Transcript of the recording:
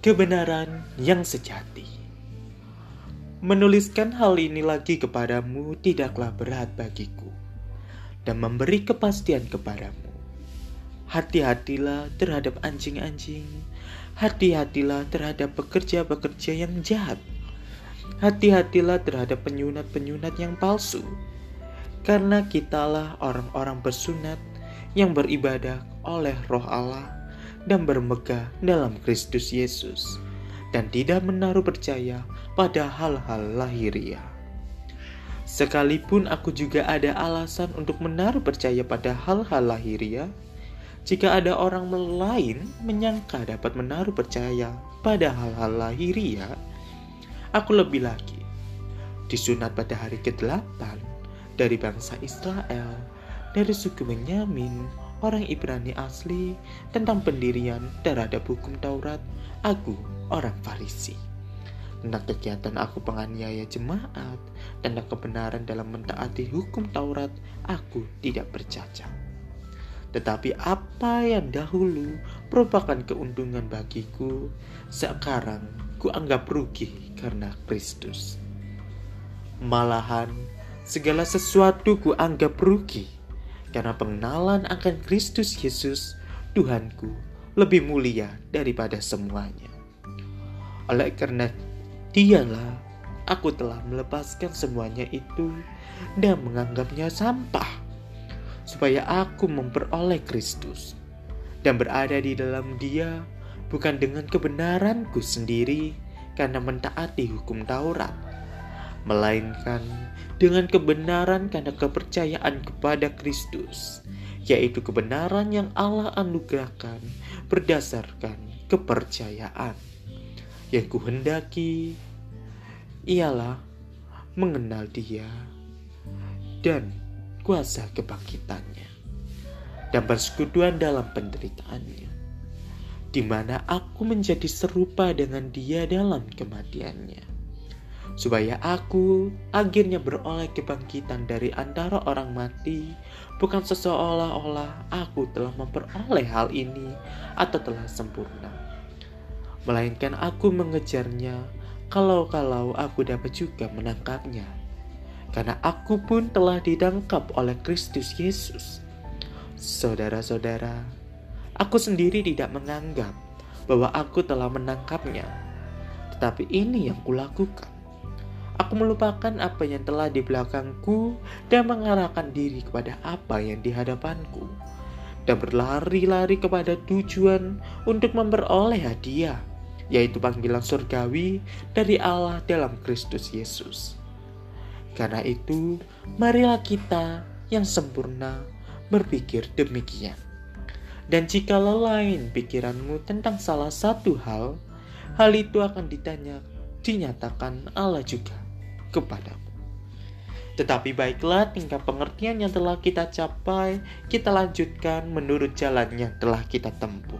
kebenaran yang sejati. Menuliskan hal ini lagi kepadamu tidaklah berat bagiku, dan memberi kepastian kepadamu. Hati-hatilah terhadap anjing-anjing, hati-hatilah terhadap pekerja-pekerja yang jahat, hati-hatilah terhadap penyunat-penyunat yang palsu, karena kitalah orang-orang bersunat yang beribadah oleh Roh Allah dan bermegah dalam Kristus Yesus, dan tidak menaruh percaya pada hal-hal lahiriah. Sekalipun aku juga ada alasan untuk menaruh percaya pada hal-hal lahiriah, jika ada orang lain menyangka dapat menaruh percaya pada hal-hal lahiriah, aku lebih lagi disunat pada hari ke-8 dari bangsa Israel, dari suku Benyamin, orang Ibrani asli tentang pendirian terhadap hukum Taurat, aku orang Farisi. Tentang kegiatan aku penganiaya jemaat, tentang kebenaran dalam mentaati hukum Taurat, aku tidak bercacat. Tetapi apa yang dahulu merupakan keuntungan bagiku, sekarang ku anggap rugi karena Kristus. Malahan, segala sesuatu ku anggap rugi karena pengenalan akan Kristus Yesus, Tuhanku, lebih mulia daripada semuanya. Oleh karena dialah aku telah melepaskan semuanya itu dan menganggapnya sampah, supaya aku memperoleh Kristus dan berada di dalam dia bukan dengan kebenaranku sendiri karena mentaati hukum Taurat, melainkan dengan kebenaran karena kepercayaan kepada Kristus, yaitu kebenaran yang Allah anugerahkan berdasarkan kepercayaan. Yang kuhendaki ialah mengenal Dia dan kuasa kebangkitannya dan persekutuan dalam penderitaannya, di mana aku menjadi serupa dengan Dia dalam kematiannya supaya aku akhirnya beroleh kebangkitan dari antara orang mati, bukan seseolah-olah aku telah memperoleh hal ini atau telah sempurna, melainkan aku mengejarnya kalau-kalau aku dapat juga menangkapnya. Karena aku pun telah ditangkap oleh Kristus Yesus. Saudara-saudara, aku sendiri tidak menganggap bahwa aku telah menangkapnya, tetapi ini yang kulakukan Aku melupakan apa yang telah di belakangku dan mengarahkan diri kepada apa yang di hadapanku. Dan berlari-lari kepada tujuan untuk memperoleh hadiah, yaitu panggilan surgawi dari Allah dalam Kristus Yesus. Karena itu, marilah kita yang sempurna berpikir demikian. Dan jika lain pikiranmu tentang salah satu hal, hal itu akan ditanya, dinyatakan Allah juga kepadamu. Tetapi baiklah tingkat pengertian yang telah kita capai, kita lanjutkan menurut jalan yang telah kita tempuh.